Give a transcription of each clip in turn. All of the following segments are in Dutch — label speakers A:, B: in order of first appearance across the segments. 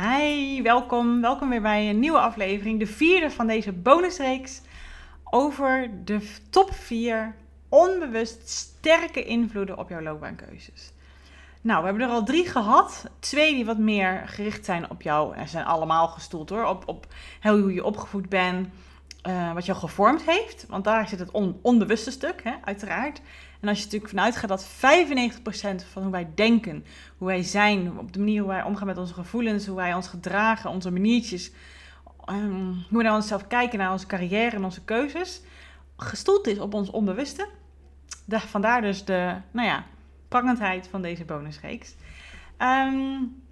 A: Hi, welkom. Welkom weer bij een nieuwe aflevering. De vierde van deze bonusreeks over de top 4 onbewust sterke invloeden op jouw loopbaankeuzes. Nou, we hebben er al drie gehad. Twee die wat meer gericht zijn op jou. En zijn allemaal gestoeld hoor. Op, op hoe je opgevoed bent. Uh, wat jou gevormd heeft. Want daar zit het onbewuste stuk, hè, uiteraard. En als je natuurlijk vanuit gaat dat 95% van hoe wij denken, hoe wij zijn, op de manier hoe wij omgaan met onze gevoelens, hoe wij ons gedragen, onze maniertjes, um, hoe we naar onszelf kijken, naar onze carrière en onze keuzes, gestoeld is op ons onbewuste. De, vandaar dus de, nou ja, prangendheid van deze bonusreeks. Um,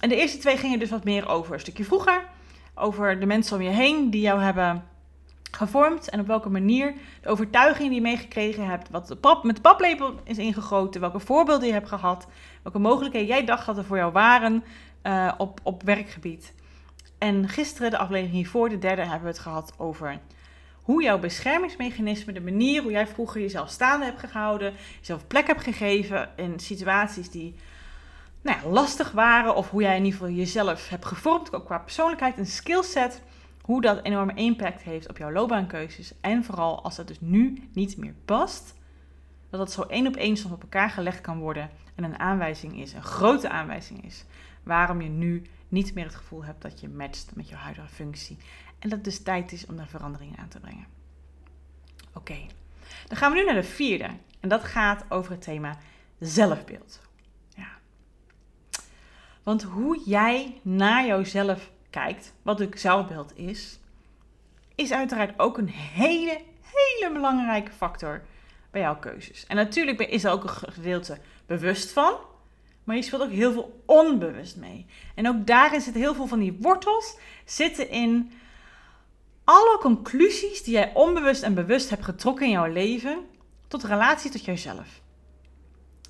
A: en de eerste twee gingen dus wat meer over een stukje vroeger. Over de mensen om je heen die jou hebben gevormd en op welke manier de overtuiging die je meegekregen hebt, wat de pap, met de paplepel is ingegoten, welke voorbeelden je hebt gehad, welke mogelijkheden jij dacht dat er voor jou waren uh, op, op werkgebied. En gisteren, de aflevering hiervoor, de derde, hebben we het gehad over hoe jouw beschermingsmechanisme, de manier hoe jij vroeger jezelf staande hebt gehouden, jezelf plek hebt gegeven in situaties die nou ja, lastig waren, of hoe jij in ieder geval jezelf hebt gevormd, ook qua persoonlijkheid en skillset hoe dat enorme impact heeft op jouw loopbaankeuzes. En vooral als dat dus nu niet meer past, dat dat zo één op één soms op elkaar gelegd kan worden en een aanwijzing is, een grote aanwijzing is, waarom je nu niet meer het gevoel hebt dat je matcht met je huidige functie. En dat het dus tijd is om daar veranderingen aan te brengen. Oké, dan gaan we nu naar de vierde. En dat gaat over het thema zelfbeeld. Ja. Want hoe jij naar jouzelf kijkt, wat het zelfbeeld is, is uiteraard ook een hele, hele belangrijke factor bij jouw keuzes. En natuurlijk is er ook een gedeelte bewust van, maar je speelt ook heel veel onbewust mee. En ook daarin zitten heel veel van die wortels zitten in alle conclusies die jij onbewust en bewust hebt getrokken in jouw leven tot relatie tot jezelf.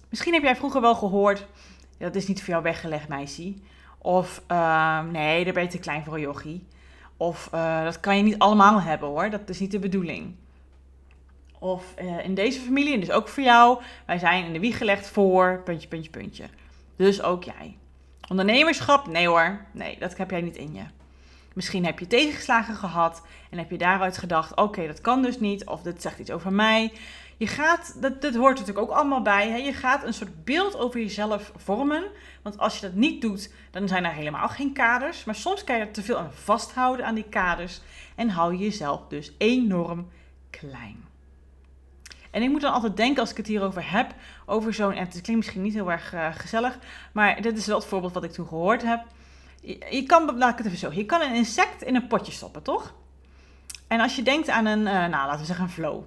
A: Misschien heb jij vroeger wel gehoord, dat is niet voor jou weggelegd, meisje. Of uh, nee, daar ben je te klein voor een yogi. Of uh, dat kan je niet allemaal hebben hoor, dat is niet de bedoeling. Of uh, in deze familie, en dus ook voor jou, wij zijn in de wieg gelegd voor puntje, puntje, puntje. Dus ook jij. Ondernemerschap, nee hoor, nee, dat heb jij niet in je. Misschien heb je tegenslagen gehad en heb je daaruit gedacht: oké, dat kan dus niet, of dit zegt iets over mij. Je gaat, dat, dat hoort natuurlijk ook allemaal bij. Hè? Je gaat een soort beeld over jezelf vormen. Want als je dat niet doet, dan zijn er helemaal geen kaders. Maar soms kan je er te veel aan vasthouden aan die kaders. En hou je jezelf dus enorm klein. En ik moet dan altijd denken als ik het hierover heb, over zo'n, en het klinkt misschien niet heel erg uh, gezellig, maar dit is wel het voorbeeld wat ik toen gehoord heb. Je, kan, laat ik het even zo, je kan een insect in een potje stoppen, toch? En als je denkt aan een, uh, nou laten we zeggen een flow.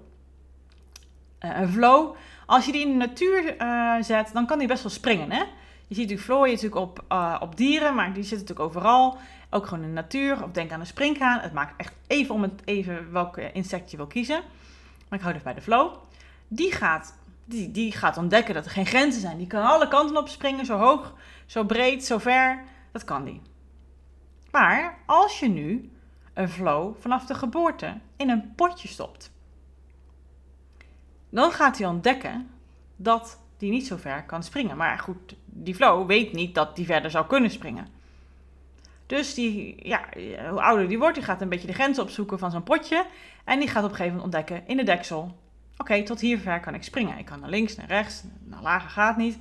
A: Uh, een flow, als je die in de natuur zet, dan kan die best wel springen, hè? Je ziet natuurlijk vlooien natuurlijk op, uh, op dieren, maar die zitten natuurlijk overal. Ook gewoon in de natuur. Of denk aan een springhaan. Het maakt echt even om het even welke insect je wil kiezen. Maar ik hou dus bij de flow. Die gaat, die, die gaat ontdekken dat er geen grenzen zijn. Die kan alle kanten op springen, zo hoog, zo breed, zo ver. Dat kan die. Maar als je nu een flow vanaf de geboorte in een potje stopt, dan gaat hij ontdekken dat die niet zo ver kan springen. Maar goed, die flow weet niet dat die verder zou kunnen springen. Dus die, ja, hoe ouder die wordt, die gaat een beetje de grens opzoeken van zo'n potje. En die gaat op een gegeven moment ontdekken in de deksel. Oké, tot hier ver kan ik springen. Ik kan naar links, naar rechts, naar lager gaat niet.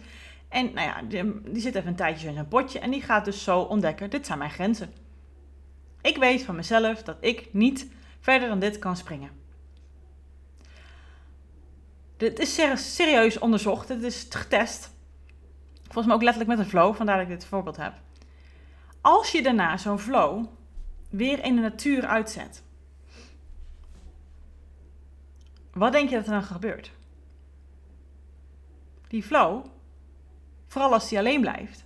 A: En nou ja, die zit even een tijdje in zijn potje en die gaat dus zo ontdekken, dit zijn mijn grenzen. Ik weet van mezelf dat ik niet verder dan dit kan springen. Dit is serieus onderzocht, het is getest. Volgens mij ook letterlijk met een flow, vandaar dat ik dit voorbeeld heb. Als je daarna zo'n flow weer in de natuur uitzet, wat denk je dat er dan gebeurt? Die flow, vooral als die alleen blijft,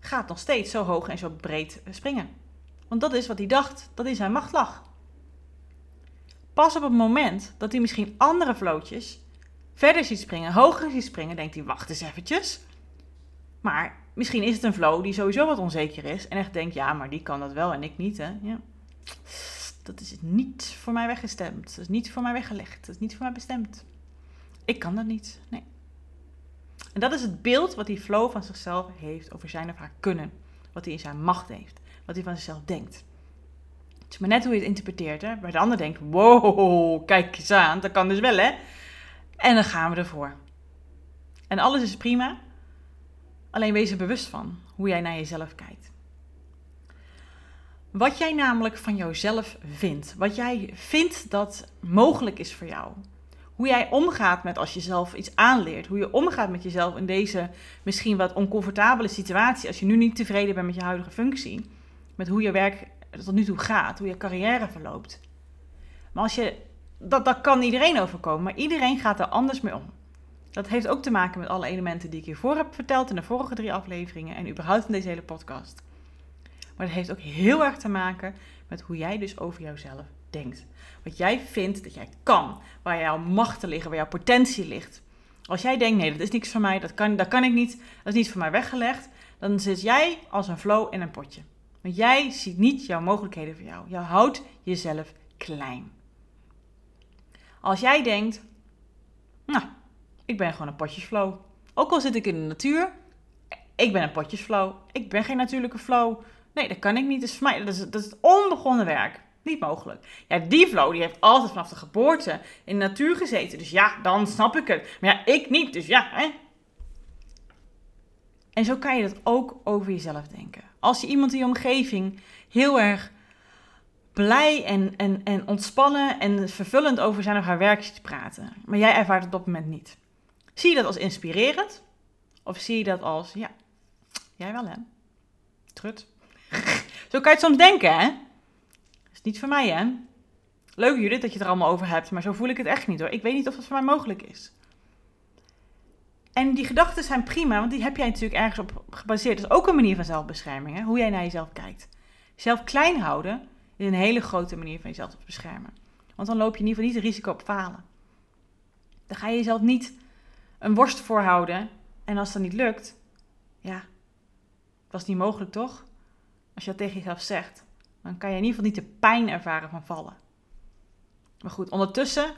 A: gaat nog steeds zo hoog en zo breed springen. Want dat is wat hij dacht dat in zijn macht lag. Pas op het moment dat hij misschien andere flootjes verder ziet springen, hoger ziet springen, denkt hij: wacht eens eventjes. Maar misschien is het een flow die sowieso wat onzeker is en echt denkt: ja, maar die kan dat wel en ik niet. Hè? Ja. Dat is niet voor mij weggestemd. Dat is niet voor mij weggelegd. Dat is niet voor mij bestemd. Ik kan dat niet. Nee. En dat is het beeld wat die flow van zichzelf heeft over zijn of haar kunnen. Wat hij in zijn macht heeft. Wat hij van zichzelf denkt. Het is maar net hoe je het interpreteert. Hè? Waar de ander denkt, wow, kijk eens aan. Dat kan dus wel, hè? En dan gaan we ervoor. En alles is prima. Alleen wees er bewust van hoe jij naar jezelf kijkt. Wat jij namelijk van jouzelf vindt. Wat jij vindt dat mogelijk is voor jou. Hoe jij omgaat met als je zelf iets aanleert. Hoe je omgaat met jezelf in deze misschien wat oncomfortabele situatie. Als je nu niet tevreden bent met je huidige functie. Met hoe je werk tot nu toe gaat. Hoe je carrière verloopt. Maar als je, dat, dat kan iedereen overkomen. Maar iedereen gaat er anders mee om. Dat heeft ook te maken met alle elementen die ik hiervoor heb verteld in de vorige drie afleveringen. En überhaupt in deze hele podcast. Maar het heeft ook heel erg te maken met hoe jij dus over jouzelf denkt. Wat jij vindt dat jij kan. Waar jouw machten liggen, waar jouw potentie ligt. Als jij denkt, nee, dat is niks voor mij, dat kan, dat kan ik niet, dat is niet voor mij weggelegd. Dan zit jij als een flow in een potje. Want jij ziet niet jouw mogelijkheden voor jou. Je houdt jezelf klein. Als jij denkt, nou, ik ben gewoon een potjesflow. Ook al zit ik in de natuur, ik ben een potjesflow. Ik ben geen natuurlijke flow. Nee, dat kan ik niet. Dat is mij dat is, dat is onbegonnen werk. Niet mogelijk. Ja, die flow die heeft altijd vanaf de geboorte in de natuur gezeten. Dus ja, dan snap ik het. Maar ja, ik niet. Dus ja, hè. En zo kan je dat ook over jezelf denken. Als je iemand in je omgeving heel erg blij en, en, en ontspannen en vervullend over zijn of haar werk ziet praten, maar jij ervaart het op dat moment niet. Zie je dat als inspirerend? Of zie je dat als, ja, jij wel hè? Trut. Zo kan je het soms denken, hè? Is niet voor mij, hè? Leuk, Judith, dat je het er allemaal over hebt, maar zo voel ik het echt niet hoor. Ik weet niet of dat voor mij mogelijk is. En die gedachten zijn prima, want die heb jij natuurlijk ergens op gebaseerd. Dat is ook een manier van zelfbescherming, hè? hoe jij naar jezelf kijkt. Jezelf klein houden is een hele grote manier van jezelf te beschermen. Want dan loop je in ieder geval niet het risico op falen. Dan ga je jezelf niet een worst voorhouden. En als dat niet lukt, ja, was niet mogelijk toch? Als je dat tegen jezelf zegt, dan kan je in ieder geval niet de pijn ervaren van vallen. Maar goed, ondertussen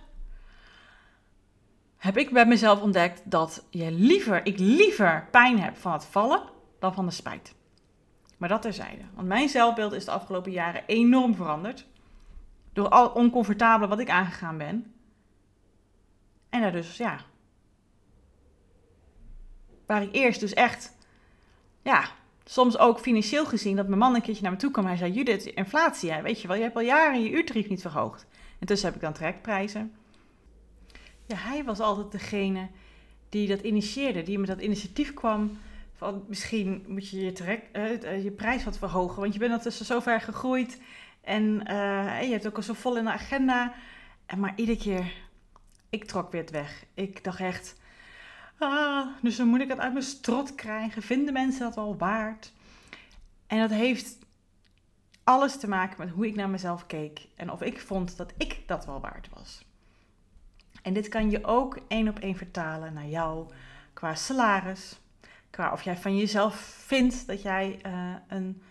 A: heb ik bij mezelf ontdekt dat je liever, ik liever pijn heb van het vallen dan van de spijt. Maar dat terzijde. Want mijn zelfbeeld is de afgelopen jaren enorm veranderd. Door al oncomfortabele wat ik aangegaan ben. En daar dus, ja. Waar ik eerst dus echt, ja, soms ook financieel gezien, dat mijn man een keertje naar me toe kwam. Hij zei, Judith, inflatie, weet je wel, je hebt al jaren je uurtarief niet verhoogd. Intussen heb ik dan trekprijzen. Ja, hij was altijd degene die dat initieerde, die met dat initiatief kwam van misschien moet je je, trek, uh, je prijs wat verhogen, want je bent ondertussen zo ver gegroeid en uh, je hebt ook al zo vol in de agenda. En maar iedere keer, ik trok weer het weg. Ik dacht echt, ah, dus dan moet ik het uit mijn strot krijgen. Vinden mensen dat wel waard? En dat heeft alles te maken met hoe ik naar mezelf keek en of ik vond dat ik dat wel waard was. En dit kan je ook één op één vertalen naar jou qua salaris, qua of jij van jezelf vindt dat jij uh, een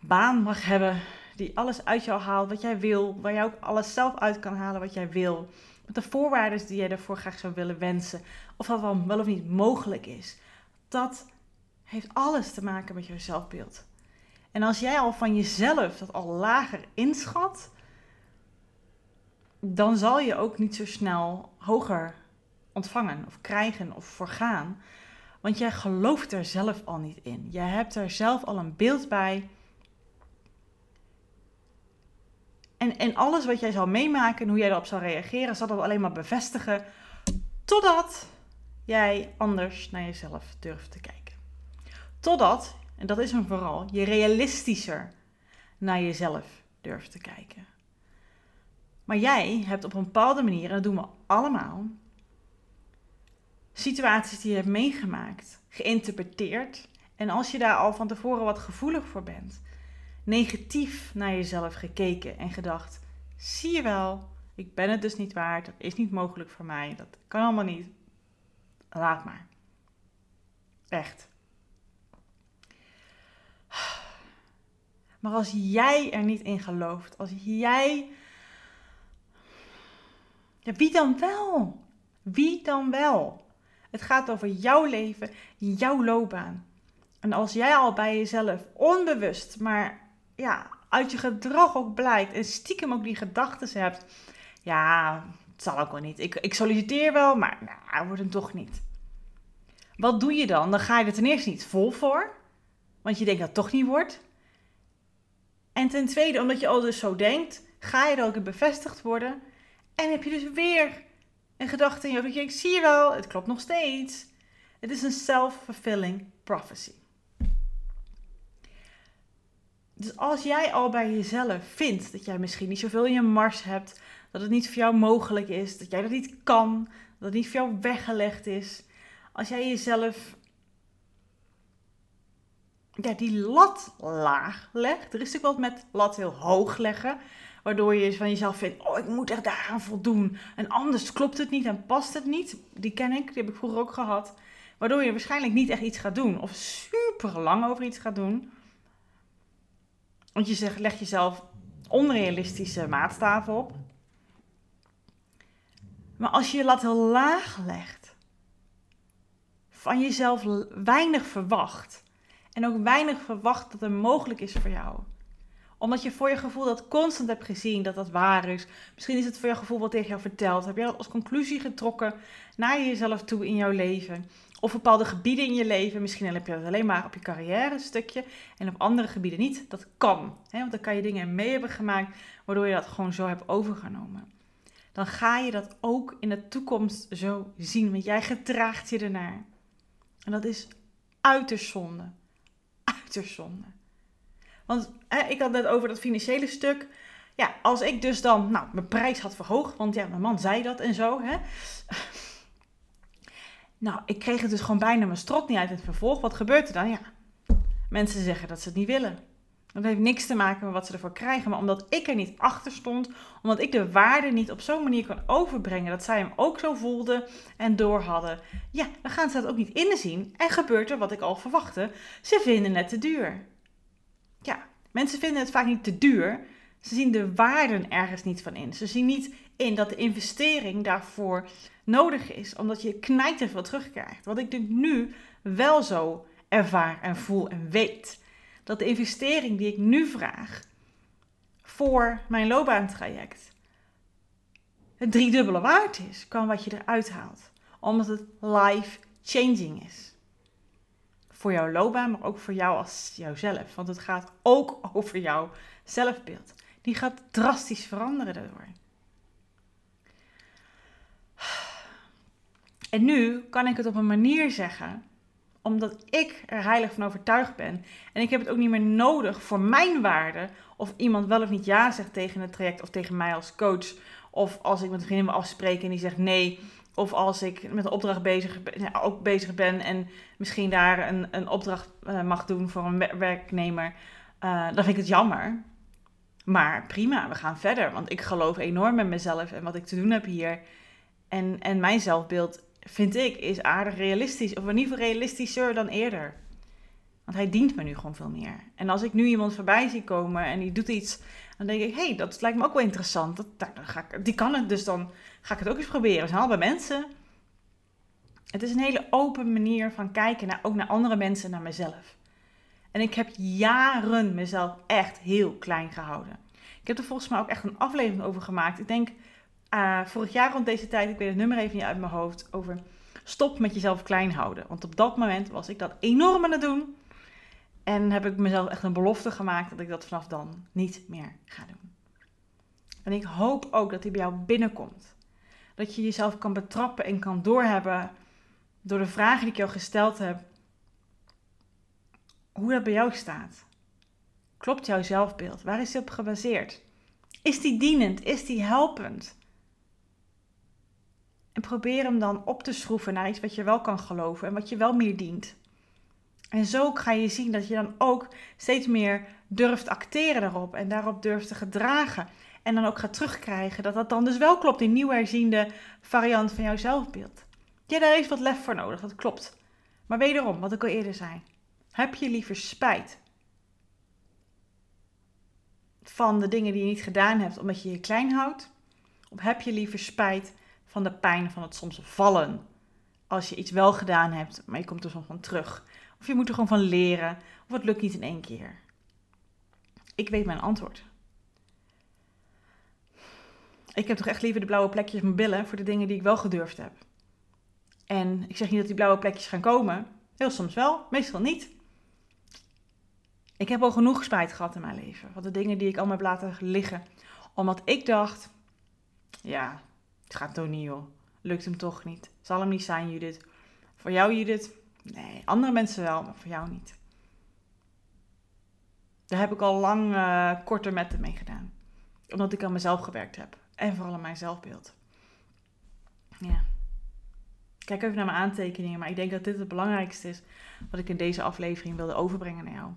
A: baan mag hebben die alles uit jou haalt wat jij wil, waar jij ook alles zelf uit kan halen wat jij wil, met de voorwaarden die jij daarvoor graag zou willen wensen, of dat wel, wel of niet mogelijk is. Dat heeft alles te maken met je zelfbeeld. En als jij al van jezelf dat al lager inschat, dan zal je ook niet zo snel hoger ontvangen of krijgen of voorgaan. Want jij gelooft er zelf al niet in. Jij hebt er zelf al een beeld bij. En, en alles wat jij zal meemaken en hoe jij erop zal reageren, zal dat alleen maar bevestigen. Totdat jij anders naar jezelf durft te kijken. Totdat en dat is hem vooral, je realistischer naar jezelf durft te kijken. Maar jij hebt op een bepaalde manier, en dat doen we allemaal, situaties die je hebt meegemaakt, geïnterpreteerd. En als je daar al van tevoren wat gevoelig voor bent, negatief naar jezelf gekeken en gedacht: zie je wel, ik ben het dus niet waard, dat is niet mogelijk voor mij, dat kan allemaal niet. Laat maar. Echt. Maar als jij er niet in gelooft, als jij. Wie dan wel? Wie dan wel? Het gaat over jouw leven, jouw loopbaan. En als jij al bij jezelf onbewust, maar ja, uit je gedrag ook blijkt en stiekem ook die gedachten hebt. Ja, het zal ook wel niet. Ik, ik solliciteer wel, maar nou, wordt het toch niet. Wat doe je dan? Dan ga je er ten eerste niet vol voor, want je denkt dat het toch niet wordt. En ten tweede, omdat je al dus zo denkt, ga je er ook in bevestigd worden. En heb je dus weer een gedachte in je hoofd. Ik zie je wel, het klopt nog steeds. Het is een self-fulfilling prophecy. Dus als jij al bij jezelf vindt dat jij misschien niet zoveel in je mars hebt, dat het niet voor jou mogelijk is, dat jij dat niet kan, dat het niet voor jou weggelegd is. Als jij jezelf ja, die lat laag legt. Er is natuurlijk wat met lat heel hoog leggen. Waardoor je van jezelf vindt, oh, ik moet echt daaraan voldoen. En anders klopt het niet en past het niet. Die ken ik, die heb ik vroeger ook gehad. Waardoor je waarschijnlijk niet echt iets gaat doen. Of super lang over iets gaat doen. Want je zegt, leg jezelf onrealistische maatstaven op. Maar als je je lat heel laag legt, van jezelf weinig verwacht en ook weinig verwacht dat er mogelijk is voor jou. Omdat je voor je gevoel dat constant hebt gezien dat dat waar is. Misschien is het voor je gevoel wat tegen jou verteld. Heb je dat als conclusie getrokken naar jezelf toe in jouw leven? Of bepaalde gebieden in je leven. Misschien heb je dat alleen maar op je carrière stukje. En op andere gebieden niet. Dat kan. Hè? Want dan kan je dingen mee hebben gemaakt. Waardoor je dat gewoon zo hebt overgenomen. Dan ga je dat ook in de toekomst zo zien. Want jij gedraagt je ernaar. En dat is uiterst zonde uiterst zonde. Want ik had net over dat financiële stuk. Ja, als ik dus dan nou, mijn prijs had verhoogd, want ja, mijn man zei dat en zo. Hè. Nou, ik kreeg het dus gewoon bijna mijn strot niet uit het vervolg. Wat gebeurt er dan? Ja, mensen zeggen dat ze het niet willen. Dat heeft niks te maken met wat ze ervoor krijgen. Maar omdat ik er niet achter stond, omdat ik de waarde niet op zo'n manier kon overbrengen dat zij hem ook zo voelden en door hadden. Ja, dan gaan ze dat ook niet inzien. En gebeurt er wat ik al verwachtte. Ze vinden het te duur. Ja, mensen vinden het vaak niet te duur. Ze zien de waarden ergens niet van in. Ze zien niet in dat de investering daarvoor nodig is, omdat je knijt veel terugkrijgt. Wat ik nu wel zo ervaar en voel en weet dat de investering die ik nu vraag voor mijn loopbaantraject het driedubbele waard is kan wat je eruit haalt. Omdat het life-changing is. Voor jouw loopbaan, maar ook voor jou als jouzelf. Want het gaat ook over jouw zelfbeeld. Die gaat drastisch veranderen daardoor. En nu kan ik het op een manier zeggen omdat ik er heilig van overtuigd ben. En ik heb het ook niet meer nodig voor mijn waarde. Of iemand wel of niet ja zegt tegen het traject of tegen mij als coach. Of als ik met een vriendin wil afspreken en die zegt nee. Of als ik met een opdracht bezig, ook bezig ben en misschien daar een, een opdracht eh, mag doen voor een werknemer. Uh, dan vind ik het jammer. Maar prima, we gaan verder. Want ik geloof enorm in mezelf en wat ik te doen heb hier. En, en mijn zelfbeeld vind ik, is aardig realistisch. Of in ieder geval realistischer dan eerder. Want hij dient me nu gewoon veel meer. En als ik nu iemand voorbij zie komen en die doet iets, dan denk ik, hé, hey, dat lijkt me ook wel interessant. Dat, ga ik, die kan het, dus dan ga ik het ook eens proberen. We zijn mensen. Het is een hele open manier van kijken, naar, ook naar andere mensen, naar mezelf. En ik heb jaren mezelf echt heel klein gehouden. Ik heb er volgens mij ook echt een aflevering over gemaakt. Ik denk uh, vorig jaar rond deze tijd, ik weet het nummer even niet uit mijn hoofd, over stop met jezelf klein houden. Want op dat moment was ik dat enorm aan het doen. En heb ik mezelf echt een belofte gemaakt dat ik dat vanaf dan niet meer ga doen. En ik hoop ook dat die bij jou binnenkomt. Dat je jezelf kan betrappen en kan doorhebben door de vragen die ik jou gesteld heb. hoe dat bij jou staat. Klopt jouw zelfbeeld? Waar is die op gebaseerd? Is die dienend? Is die helpend? En probeer hem dan op te schroeven naar iets wat je wel kan geloven en wat je wel meer dient. En zo ga je zien dat je dan ook steeds meer durft acteren daarop en daarop durft te gedragen. En dan ook gaat terugkrijgen dat dat dan dus wel klopt, die nieuw herziende variant van jouw zelfbeeld. Ja, daar is wat lef voor nodig, dat klopt. Maar wederom, wat ik al eerder zei, heb je liever spijt van de dingen die je niet gedaan hebt omdat je je klein houdt? Of heb je liever spijt van de pijn van het soms vallen als je iets wel gedaan hebt, maar je komt er soms van terug? Of je moet er gewoon van leren, of het lukt niet in één keer. Ik weet mijn antwoord. Ik heb toch echt liever de blauwe plekjes op mijn billen voor de dingen die ik wel gedurfd heb. En ik zeg niet dat die blauwe plekjes gaan komen. Heel soms wel, meestal niet. Ik heb al genoeg spijt gehad in mijn leven. Van de dingen die ik allemaal heb laten liggen. Omdat ik dacht, ja, het gaat toch niet joh. Lukt hem toch niet. Zal hem niet zijn Judith. Voor jou Judith, Nee, andere mensen wel, maar voor jou niet. Daar heb ik al lang uh, korter metten mee gedaan. Omdat ik aan mezelf gewerkt heb. En vooral aan mijn zelfbeeld. Ja. Kijk even naar mijn aantekeningen, maar ik denk dat dit het belangrijkste is wat ik in deze aflevering wilde overbrengen naar jou.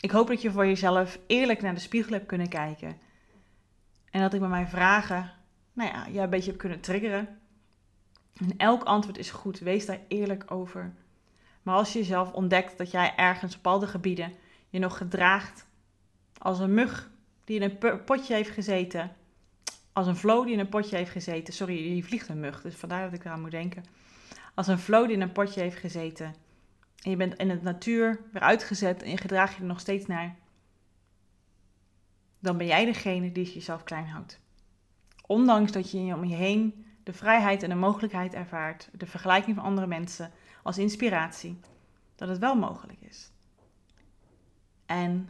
A: Ik hoop dat je voor jezelf eerlijk naar de spiegel hebt kunnen kijken. En dat ik met mijn vragen, nou ja, je een beetje heb kunnen triggeren. En elk antwoord is goed. Wees daar eerlijk over. Maar als je jezelf ontdekt dat jij ergens op bepaalde gebieden je nog gedraagt als een mug die in een potje heeft gezeten, als een flow die in een potje heeft gezeten. Sorry, die vliegt een mug, dus vandaar dat ik eraan moet denken. Als een flow die in een potje heeft gezeten en je bent in de natuur weer uitgezet en je gedraagt je er nog steeds naar, dan ben jij degene die jezelf klein houdt. Ondanks dat je om je heen de vrijheid en de mogelijkheid ervaart, de vergelijking van andere mensen als inspiratie, dat het wel mogelijk is. En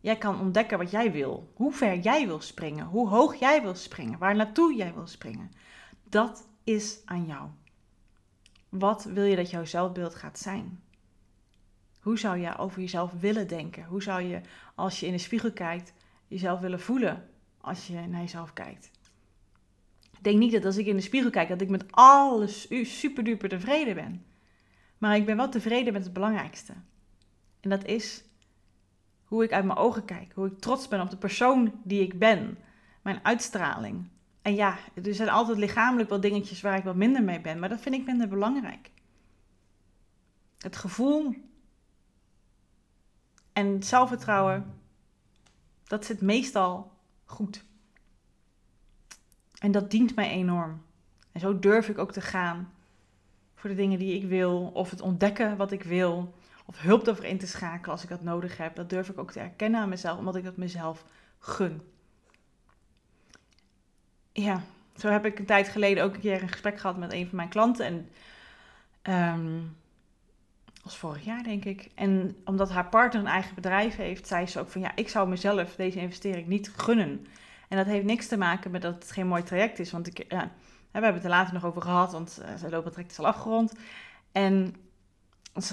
A: jij kan ontdekken wat jij wil, hoe ver jij wil springen, hoe hoog jij wil springen, waar naartoe jij wil springen. Dat is aan jou. Wat wil je dat jouw zelfbeeld gaat zijn? Hoe zou je over jezelf willen denken? Hoe zou je, als je in de spiegel kijkt, jezelf willen voelen als je naar jezelf kijkt? Denk niet dat als ik in de spiegel kijk, dat ik met alles super duper tevreden ben. Maar ik ben wel tevreden met het belangrijkste. En dat is hoe ik uit mijn ogen kijk. Hoe ik trots ben op de persoon die ik ben. Mijn uitstraling. En ja, er zijn altijd lichamelijk wel dingetjes waar ik wat minder mee ben. Maar dat vind ik minder belangrijk. Het gevoel en het zelfvertrouwen, dat zit meestal goed. En dat dient mij enorm. En zo durf ik ook te gaan voor de dingen die ik wil, of het ontdekken wat ik wil, of hulp ervoor in te schakelen als ik dat nodig heb. Dat durf ik ook te erkennen aan mezelf, omdat ik dat mezelf gun. Ja, zo heb ik een tijd geleden ook een keer een gesprek gehad met een van mijn klanten. En um, was vorig jaar, denk ik. En omdat haar partner een eigen bedrijf heeft, zei ze ook van ja, ik zou mezelf deze investering niet gunnen. En dat heeft niks te maken met dat het geen mooi traject is. Want ik, ja, we hebben het er later nog over gehad, want zijn looptraject is al afgerond. En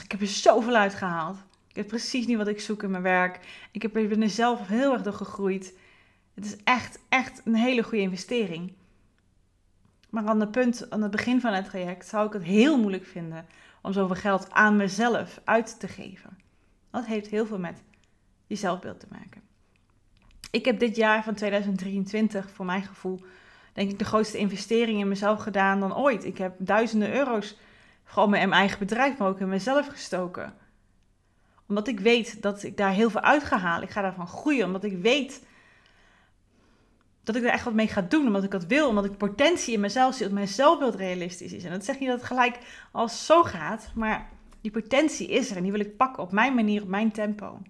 A: ik heb er zoveel uit gehaald. Ik heb precies niet wat ik zoek in mijn werk. Ik, heb, ben er zelf heel erg door gegroeid. Het is echt, echt een hele goede investering. Maar aan het punt, aan het begin van het traject, zou ik het heel moeilijk vinden om zoveel geld aan mezelf uit te geven. Dat heeft heel veel met je zelfbeeld te maken ik heb dit jaar van 2023 voor mijn gevoel, denk ik, de grootste investering in mezelf gedaan dan ooit. Ik heb duizenden euro's gewoon in mijn eigen bedrijf, maar ook in mezelf gestoken. Omdat ik weet dat ik daar heel veel uit ga halen. Ik ga daarvan groeien, omdat ik weet dat ik er echt wat mee ga doen. Omdat ik dat wil, omdat ik potentie in mezelf zie, dat mijn zelfbeeld realistisch is. En dat zegt niet dat het gelijk als zo gaat, maar die potentie is er en die wil ik pakken op mijn manier, op mijn tempo.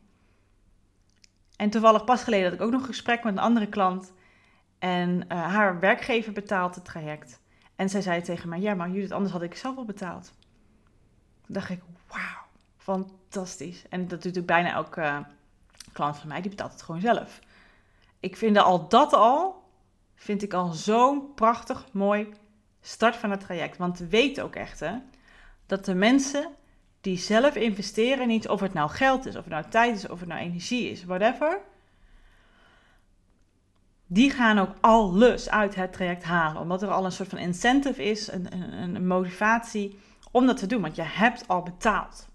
A: En toevallig pas geleden had ik ook nog een gesprek met een andere klant. En uh, haar werkgever betaalt het traject. En zij zei tegen mij: Ja, maar Judith, anders had ik zelf al betaald. Dacht ik: Wauw, fantastisch. En dat doet natuurlijk bijna elke uh, klant van mij, die betaalt het gewoon zelf. Ik vind al dat al, vind ik al zo'n prachtig mooi start van het traject. Want weet ook echt hè, dat de mensen die zelf investeren in iets, of het nou geld is, of het nou tijd is, of het nou energie is, whatever. Die gaan ook alles uit het traject halen. Omdat er al een soort van incentive is, een, een, een motivatie om dat te doen. Want je hebt al betaald.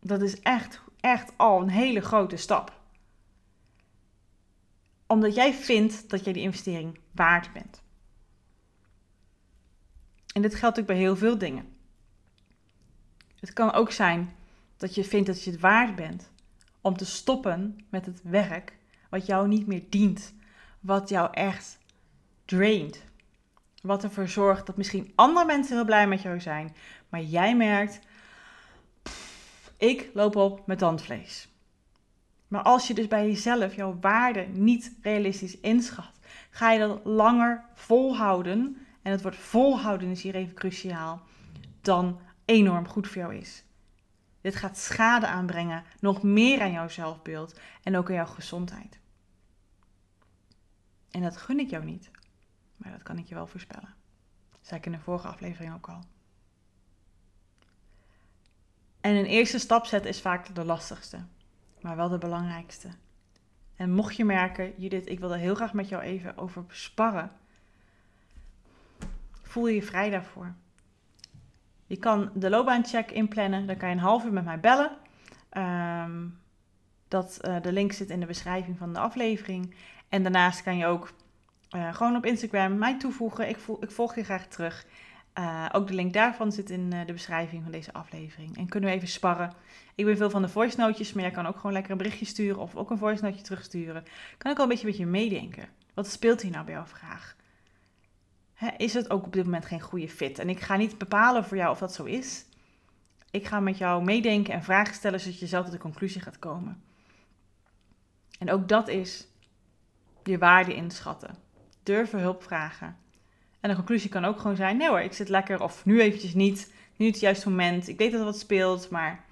A: Dat is echt, echt al een hele grote stap. Omdat jij vindt dat jij die investering waard bent. En dit geldt ook bij heel veel dingen. Het kan ook zijn dat je vindt dat je het waard bent om te stoppen met het werk wat jou niet meer dient, wat jou echt draint. Wat ervoor zorgt dat misschien andere mensen heel blij met jou zijn, maar jij merkt, ik loop op met tandvlees. Maar als je dus bij jezelf jouw waarde niet realistisch inschat, ga je dat langer volhouden. En het woord volhouden is hier even cruciaal. Dan enorm goed voor jou is. Dit gaat schade aanbrengen, nog meer aan jouw zelfbeeld en ook aan jouw gezondheid. En dat gun ik jou niet, maar dat kan ik je wel voorspellen. Dat zei ik in de vorige aflevering ook al. En een eerste stap zetten is vaak de lastigste, maar wel de belangrijkste. En mocht je merken, Judith, ik wil heel graag met jou even over sparren. Voel je je vrij daarvoor. Je kan de loopbaancheck inplannen, dan kan je een half uur met mij bellen. Ehm, dat, uh, de link zit in de beschrijving van de aflevering. En daarnaast kan je ook uh, gewoon op Instagram mij toevoegen. Ik, ik volg je graag terug. Uh, ook de link daarvan zit in de beschrijving van deze aflevering. En kunnen we even sparren. Ik ben veel van de voice notes, maar jij kan ook gewoon lekker een berichtje sturen of ook een voice noteje terugsturen. Kan ik al een beetje met je meedenken. Wat speelt hier nou bij jouw vraag? Is het ook op dit moment geen goede fit? En ik ga niet bepalen voor jou of dat zo is. Ik ga met jou meedenken en vragen stellen zodat je zelf tot de conclusie gaat komen. En ook dat is je waarde inschatten. Durven hulp vragen. En de conclusie kan ook gewoon zijn: nee hoor, ik zit lekker, of nu eventjes niet, nu het juiste moment. Ik weet dat er wat speelt, maar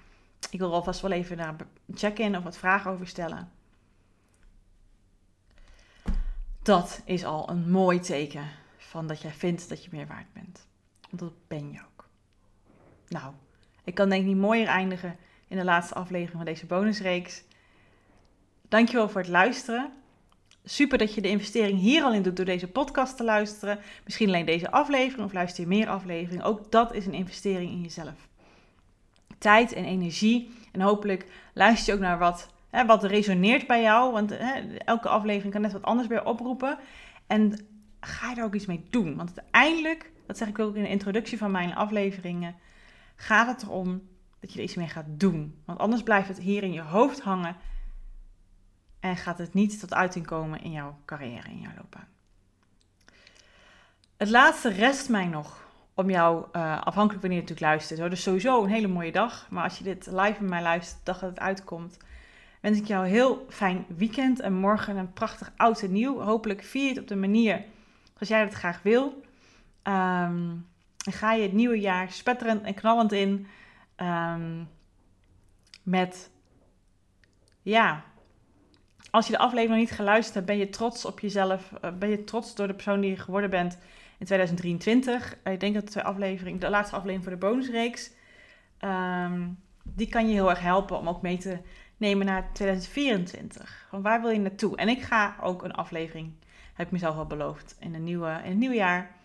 A: ik wil alvast wel even naar check-in of wat vragen over stellen. Dat is al een mooi teken van dat jij vindt dat je meer waard bent. Want dat ben je ook. Nou, ik kan denk ik niet mooier eindigen in de laatste aflevering van deze bonusreeks. Dankjewel voor het luisteren. Super dat je de investering hier al in doet door deze podcast te luisteren. Misschien alleen deze aflevering of luister je meer afleveringen. Ook dat is een investering in jezelf. Tijd en energie. En hopelijk luister je ook naar wat, hè, wat resoneert bij jou. Want hè, elke aflevering kan net wat anders bij oproepen. En ga je daar ook iets mee doen? Want uiteindelijk, dat zeg ik ook in de introductie van mijn afleveringen, gaat het erom dat je er iets mee gaat doen. Want anders blijft het hier in je hoofd hangen en gaat het niet tot uiting komen in jouw carrière, in jouw loopbaan. Het laatste rest mij nog om jou, uh, afhankelijk wanneer je natuurlijk luistert, dus sowieso een hele mooie dag. Maar als je dit live met mij luistert, dag dat het uitkomt, wens ik jou een heel fijn weekend en morgen een prachtig oud en nieuw. Hopelijk vier het op de manier als jij dat graag wil. Dan ga je het nieuwe jaar spetterend en knallend in. Ehm, met, ja, als je de aflevering nog niet geluisterd hebt, ben je trots op jezelf. Uh, ben je trots door de persoon die je geworden bent in 2023. Uh, ik denk dat de, aflevering, de laatste aflevering voor de bonusreeks, um, die kan je heel erg helpen om ook mee te nemen naar 2024. Van waar wil je naartoe? En ik ga ook een aflevering heb ik mezelf al beloofd in, een nieuwe, in het nieuwe jaar.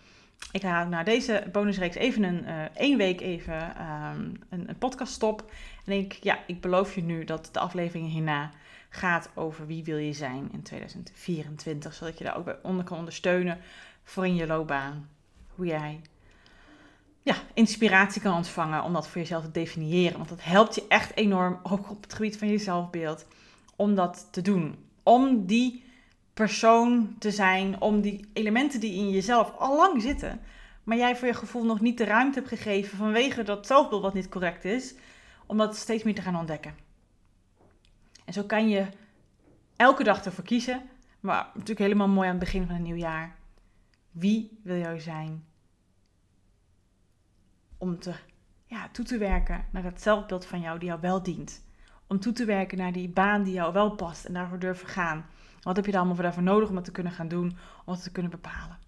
A: Ik ga na deze bonusreeks even een uh, één week even um, een, een podcast stop. En ik, ja, ik beloof je nu dat de aflevering hierna gaat over wie wil je zijn in 2024. Zodat je daar ook bij onder kan ondersteunen voor in je loopbaan. Hoe jij ja, inspiratie kan ontvangen om dat voor jezelf te definiëren. Want dat helpt je echt enorm, ook op het gebied van je zelfbeeld, om dat te doen. Om die persoon te zijn om die elementen die in jezelf al lang zitten, maar jij voor je gevoel nog niet de ruimte hebt gegeven vanwege dat zelfbeeld wat niet correct is, om dat steeds meer te gaan ontdekken. En zo kan je elke dag ervoor kiezen, maar natuurlijk helemaal mooi aan het begin van een nieuw jaar. Wie wil jij zijn? Om te, ja, toe te werken naar dat zelfbeeld van jou die jou wel dient. Om toe te werken naar die baan die jou wel past en daarvoor durven gaan. Wat heb je dan allemaal voor nodig om dat te kunnen gaan doen, om het te kunnen bepalen?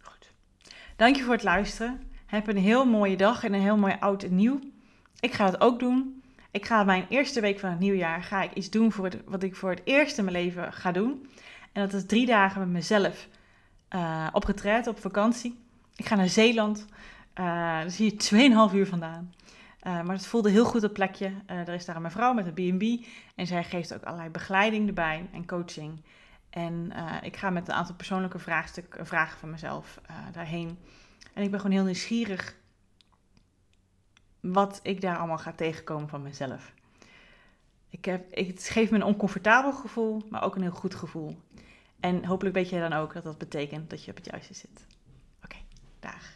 A: Goed. Dank je voor het luisteren. Heb een heel mooie dag en een heel mooi oud en nieuw. Ik ga het ook doen. Ik ga mijn eerste week van het nieuwjaar ga ik iets doen voor het, wat ik voor het eerst in mijn leven ga doen. En dat is drie dagen met mezelf uh, op retreat, op vakantie. Ik ga naar Zeeland. Uh, daar zie je 2,5 uur vandaan. Uh, maar het voelde heel goed op plekje. Uh, er is daar een mevrouw met een B&B. En zij geeft ook allerlei begeleiding erbij en coaching. En uh, ik ga met een aantal persoonlijke vragen van mezelf daarheen. En ik ben gewoon heel nieuwsgierig wat ik daar allemaal ga tegenkomen van mezelf. Ik heb, het geeft me een oncomfortabel gevoel, maar ook een heel goed gevoel. En hopelijk weet jij dan ook dat dat betekent dat je op het juiste zit. Oké, dag.